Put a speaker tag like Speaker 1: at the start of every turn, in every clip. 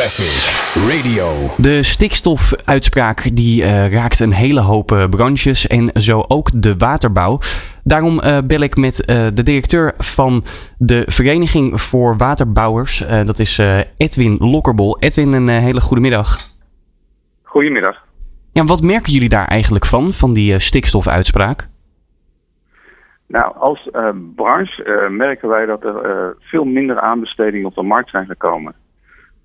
Speaker 1: Traffic Radio.
Speaker 2: De stikstofuitspraak die eh, raakt een hele hoop eh, branches en zo ook de waterbouw. Daarom eh, bel ik met eh, de directeur van de Vereniging voor Waterbouwers. Eh, dat is eh, Edwin Lokkerbol. Edwin, een eh, hele goede middag.
Speaker 3: Goedemiddag.
Speaker 2: Ja, wat merken jullie daar eigenlijk van, van die stikstofuitspraak?
Speaker 3: Nou, als branche eh, merken wij dat er eh, veel minder aanbestedingen op de markt zijn gekomen.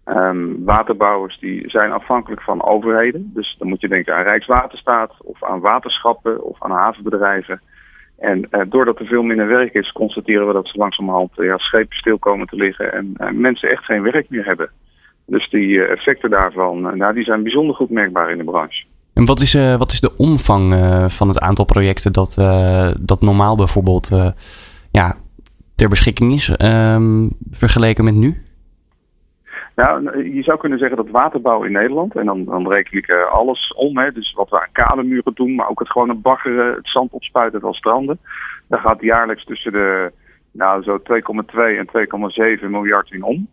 Speaker 3: Ehm, waterbouwers die zijn afhankelijk van overheden. Dus dan moet je denken aan Rijkswaterstaat of aan waterschappen of aan havenbedrijven. En eh, doordat er veel minder werk is, constateren we dat ze langzamerhand eh, ja, schepen stil komen te liggen en eh, mensen echt geen werk meer hebben. Dus die effecten daarvan, nou, die zijn bijzonder goed merkbaar in de branche.
Speaker 2: En wat is, wat is de omvang van het aantal projecten dat, dat normaal bijvoorbeeld ja, ter beschikking is, ehm, vergeleken met nu?
Speaker 3: Nou, je zou kunnen zeggen dat waterbouw in Nederland, en dan, dan reken ik eh, alles om, hè, dus wat we aan kademuren doen, maar ook het gewone baggeren, het zand opspuiten van stranden. Daar gaat jaarlijks tussen de nou, zo 2,2 en 2,7 miljard in om.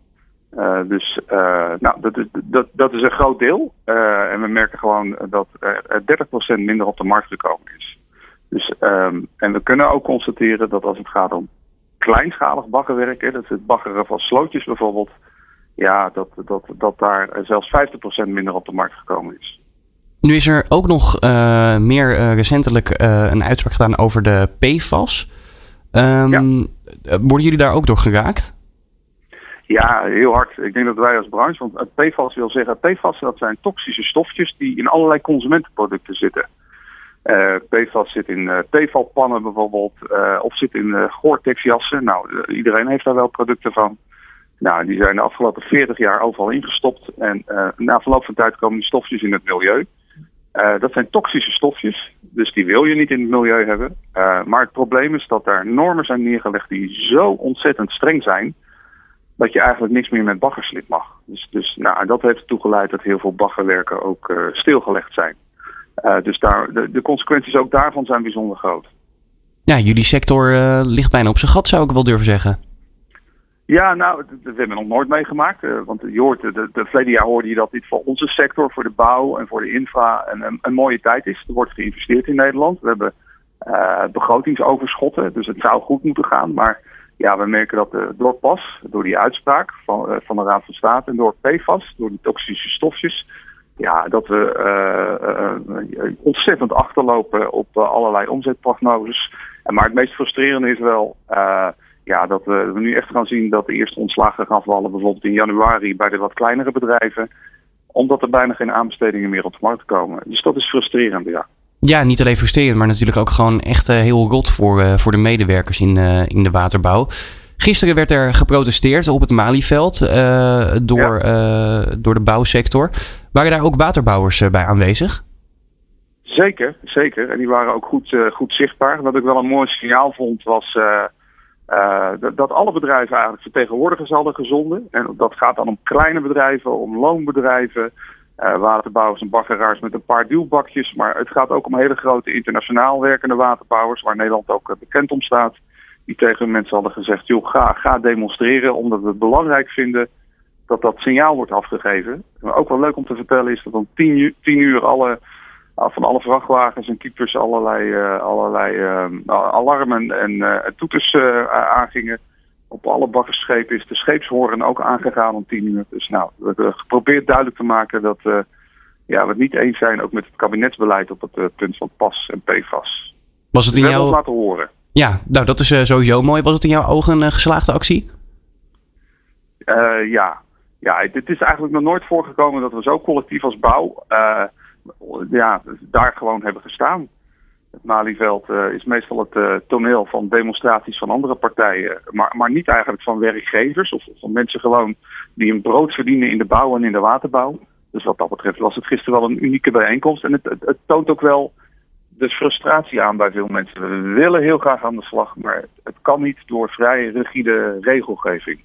Speaker 3: Eh, dus uh, nou, dat, is, dat, dat is een groot deel. En we merken gewoon dat er 30% minder op de markt gekomen is. Dus, um, en we kunnen ook constateren dat als het gaat om kleinschalig baggerwerk, dat is het baggeren van slootjes bijvoorbeeld, ja, dat, dat, dat daar zelfs 50% minder op de markt gekomen is.
Speaker 2: Nu is er ook nog uh, meer uh, recentelijk uh, een uitspraak gedaan over de PFAS. Um, ja. Worden jullie daar ook door geraakt?
Speaker 3: Ja, heel hard. Ik denk dat wij als branche, want PFAS wil zeggen, PFAS dat zijn toxische stofjes die in allerlei consumentenproducten zitten. PFAS zit in uh, bijvoorbeeld, of zit in uh, Gore-Tex jassen. Nou, iedereen heeft daar wel producten van. Nou, die zijn de afgelopen 40 jaar overal ingestopt. En na verloop van tijd komen die stofjes in het milieu. dat zijn toxische stofjes, dus die wil je niet in het milieu hebben. maar het probleem is dat er normen zijn neergelegd die zo ontzettend streng zijn dat je eigenlijk niks meer met baggerslip mag. Dus, dus nou, dat heeft ertoe geleid dat heel veel baggerwerken ook stilgelegd zijn. Dus daar, de, de, consequenties ook daarvan zijn bijzonder groot.
Speaker 2: Ja, jullie sector ligt bijna op zijn gat, zou ik wel durven zeggen.
Speaker 3: Ja, nou, dat hebben we nog nooit meegemaakt. want je hoort, de, de verleden jaar hoorde je dat dit voor onze sector, voor de bouw en voor de infra een, een, mooie tijd is. Er wordt geïnvesteerd in Nederland. We hebben begrotingsoverschotten, dus het zou goed moeten gaan. Maar ja, we merken dat uh, door PAS, door die uitspraak van, van de Raad van State en door PFAS, door die toxische stofjes, ja, dat we ontzettend achterlopen op allerlei omzetprognoses. En maar het meest frustrerende is wel ja, dat we, nu echt gaan zien dat de eerste ontslagen gaan vallen, bijvoorbeeld in januari bij de wat kleinere bedrijven, omdat er bijna geen aanbestedingen meer op de markt komen. Dus dat is frustrerend, ja.
Speaker 2: Ja, niet alleen frustrerend, maar natuurlijk ook gewoon echt uh, heel rot voor, uh, voor de medewerkers in, uh, in de waterbouw. Gisteren werd er geprotesteerd op het Malieveld door, ja. door de bouwsector. Waren daar ook waterbouwers bij aanwezig?
Speaker 3: Zeker, zeker. En die waren ook goed, goed zichtbaar. Wat ik wel een mooi signaal vond was dat, dat alle bedrijven eigenlijk vertegenwoordigers hadden gezonden. En dat gaat dan om kleine bedrijven, om loonbedrijven, uh, waterbouwers en baggeraars met een paar duwbakjes. Maar het gaat ook om hele grote internationaal werkende waterbouwers, waar Nederland ook uh, bekend om staat. Die tegen mensen hadden gezegd, joh, ga, ga demonstreren, omdat we het belangrijk vinden dat dat signaal wordt afgegeven. Ook wel leuk om te vertellen is dat om tien uur, tien uur alle, van alle vrachtwagens en keepers allerlei, uh, allerlei alarmen en toeters aangingen op alle bakkersschepen is de scheepshoren ook aangegaan om tien uur. Dus nou, we hebben geprobeerd duidelijk te maken dat ja, we het niet eens zijn ook met het kabinetsbeleid op het punt van PAS en PFAS.
Speaker 2: Was het in
Speaker 3: dus
Speaker 2: jouw...
Speaker 3: laten horen.
Speaker 2: Ja, nou dat is uh, sowieso mooi. Was het in jouw ogen een geslaagde actie?
Speaker 3: ja. ja, dit is eigenlijk nog nooit voorgekomen dat we zo collectief als bouw ja, daar gewoon hebben gestaan. Het Malieveld uh, is meestal het uh, toneel van demonstraties van andere partijen, maar, maar niet eigenlijk van werkgevers of van mensen gewoon die een brood verdienen in de bouw en in de waterbouw. Dus wat dat betreft was het gisteren wel een unieke bijeenkomst. En het, toont ook wel de frustratie aan bij veel mensen. We willen heel graag aan de slag, maar het kan niet door vrij rigide regelgeving.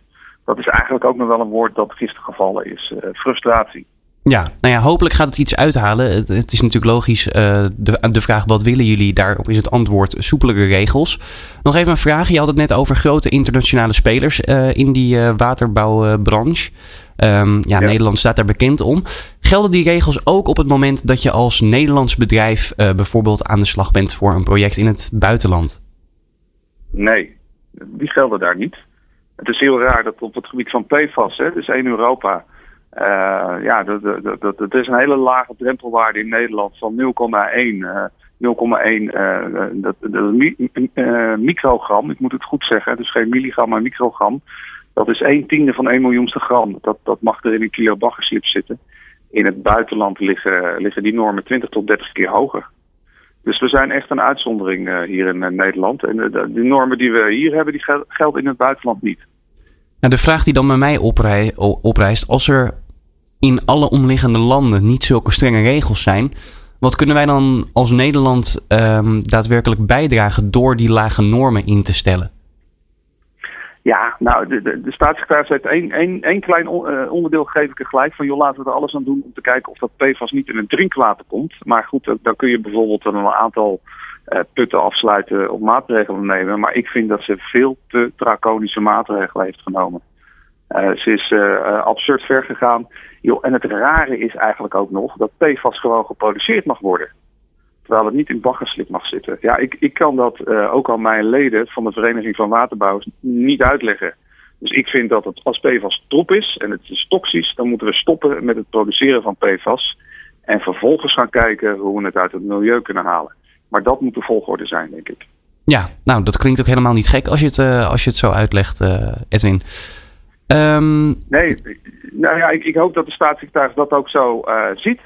Speaker 3: Dat is eigenlijk ook nog wel een woord dat gisteren gevallen is. Uh, frustratie.
Speaker 2: Ja, nou ja, hopelijk gaat het iets uithalen. Het, het is natuurlijk logisch uh, de, de vraag wat willen jullie? Daarop is het antwoord soepelere regels. Nog even een vraag. Je had het net over grote internationale spelers uh, in die uh, waterbouwbranche. Um, ja, Nederland staat daar bekend om. Gelden die regels ook op het moment dat je als Nederlands bedrijf bijvoorbeeld aan de slag bent voor een project in het buitenland?
Speaker 3: Nee, die gelden daar niet. Het is heel raar dat op het gebied van PFAS, hè, dus één Europa, uh, ja, dat, dat, dat, dat, is een hele lage drempelwaarde in Nederland van 0,1. Uh, 0,1 dat, uh, microgram, ik moet het goed zeggen, dus geen milligram, maar microgram. Dat is 1 tiende van 1 miljoenste gram. Dat, dat mag er in een kilo baggerslip zitten. In het buitenland liggen, liggen die normen 20 tot 30 keer hoger. Dus we zijn echt een uitzondering hier in Nederland. En de, normen die we hier hebben, die gelden in het buitenland niet.
Speaker 2: Nou, de vraag die dan bij mij oprij, oprijst, als er in alle omliggende landen niet zulke strenge regels zijn, wat kunnen wij dan als Nederland um, daadwerkelijk bijdragen door die lage normen in te stellen?
Speaker 3: Ja, nou, de, de, de staatssecretaris heeft één, één, één klein uh, onderdeel gegeven ik er gelijk van, joh, laten we er alles aan doen om te kijken of dat PFAS niet in het drinkwater komt. Maar goed, dan kun je bijvoorbeeld een aantal uh, putten afsluiten of maatregelen nemen. Maar ik vind dat ze veel te draconische maatregelen heeft genomen. Uh, ze is absurd ver gegaan. Joh, en het rare is eigenlijk ook nog dat PFAS gewoon geproduceerd mag worden terwijl het niet in baggerslip mag zitten. Ja, ik, ik kan dat ook aan mijn leden van de Vereniging van Waterbouwers niet uitleggen. Dus ik vind dat het, als PFAS top is en het is toxisch, dan moeten we stoppen met het produceren van PFAS. En vervolgens gaan kijken hoe we het uit het milieu kunnen halen. Maar dat moet de volgorde zijn, denk ik.
Speaker 2: Ja, nou, dat klinkt ook helemaal niet gek als je het, als je het zo uitlegt, Edwin.
Speaker 3: Um... Nee, nou ja, ik, ik, hoop dat de staatssecretaris dat ook zo ziet.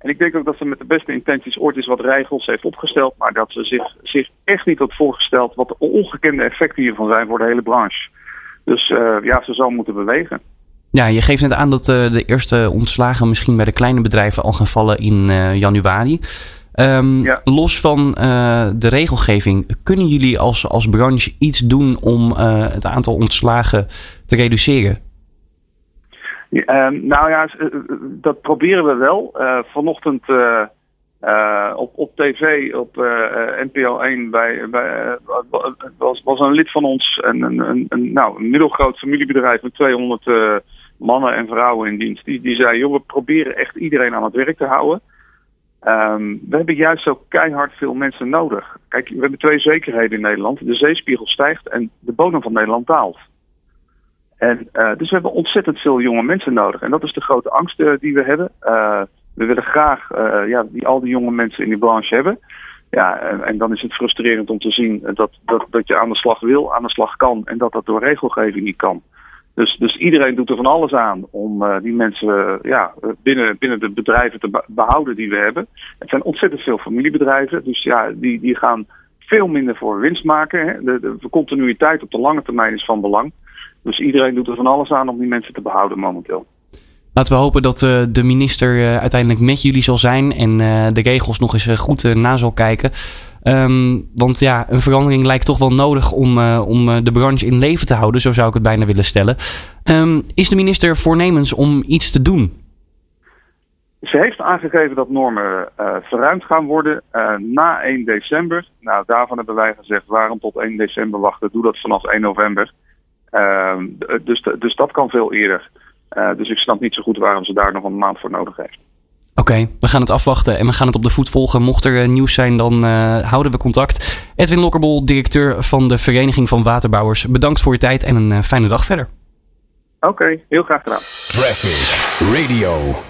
Speaker 3: En ik denk ook dat ze met de beste intenties ooit eens wat regels heeft opgesteld, maar dat ze zich, zich echt niet had voorgesteld wat de ongekende effecten hiervan zijn voor de hele branche. Dus uh, ja, ze zou moeten bewegen.
Speaker 2: Ja, je geeft net aan dat uh, de eerste ontslagen misschien bij de kleine bedrijven al gaan vallen in uh, januari. Um, ja. Los van de regelgeving, kunnen jullie als, als branche iets doen om het aantal ontslagen te reduceren?
Speaker 3: Uh, nou ja, eh, eh, dat proberen we wel. Uh, vanochtend op, op tv, op NPO 1, bij, bij, was, was een lid van ons, een, een, een, nou, een middelgroot familiebedrijf met 200 mannen en vrouwen in dienst. Die, die zei, joh, we proberen echt iedereen aan het werk te houden. Um, we hebben juist zo keihard veel mensen nodig. Kijk, we hebben twee zekerheden in Nederland. De zeespiegel stijgt en de bodem van Nederland daalt. En, uh, dus we hebben ontzettend veel jonge mensen nodig. En dat is de grote angst uh, die we hebben. Uh, we willen graag ja, die, al die jonge mensen in die branche hebben. Ja, en, en, dan is het frustrerend om te zien dat, dat, dat je aan de slag wil, aan de slag kan. En dat dat door regelgeving niet kan. Dus, dus iedereen doet er van alles aan om die mensen ja, binnen, binnen de bedrijven te behouden die we hebben. Het zijn ontzettend veel familiebedrijven. Dus ja, die, die gaan veel minder voor winst maken. Hè. De continuïteit op de lange termijn is van belang. Dus iedereen doet er van alles aan om die mensen te behouden momenteel.
Speaker 2: Laten we hopen dat uh, de minister uh, uiteindelijk met jullie zal zijn en uh, de regels nog eens goed na zal kijken. Um, want ja, een verandering lijkt toch wel nodig om, om de branche in leven te houden, zo zou ik het bijna willen stellen. Um, is de minister voornemens om iets te doen?
Speaker 3: Ze heeft aangegeven dat normen verruimd gaan worden na 1 december. Nou, daarvan hebben wij gezegd, waarom tot 1 december wachten? Doe dat vanaf 1 november. Ehm, dus, dus dat kan veel eerder. Uh, dus ik snap niet zo goed waarom ze daar nog een maand voor nodig heeft.
Speaker 2: Oké, we gaan het afwachten en we gaan het op de voet volgen. Mocht er uh, nieuws zijn, dan uh, houden we contact. Edwin Lokkerbol, directeur van de Vereniging van Waterbouwers. Bedankt voor je tijd en een fijne dag verder.
Speaker 3: Oké, okay, heel graag gedaan. Traffic Radio.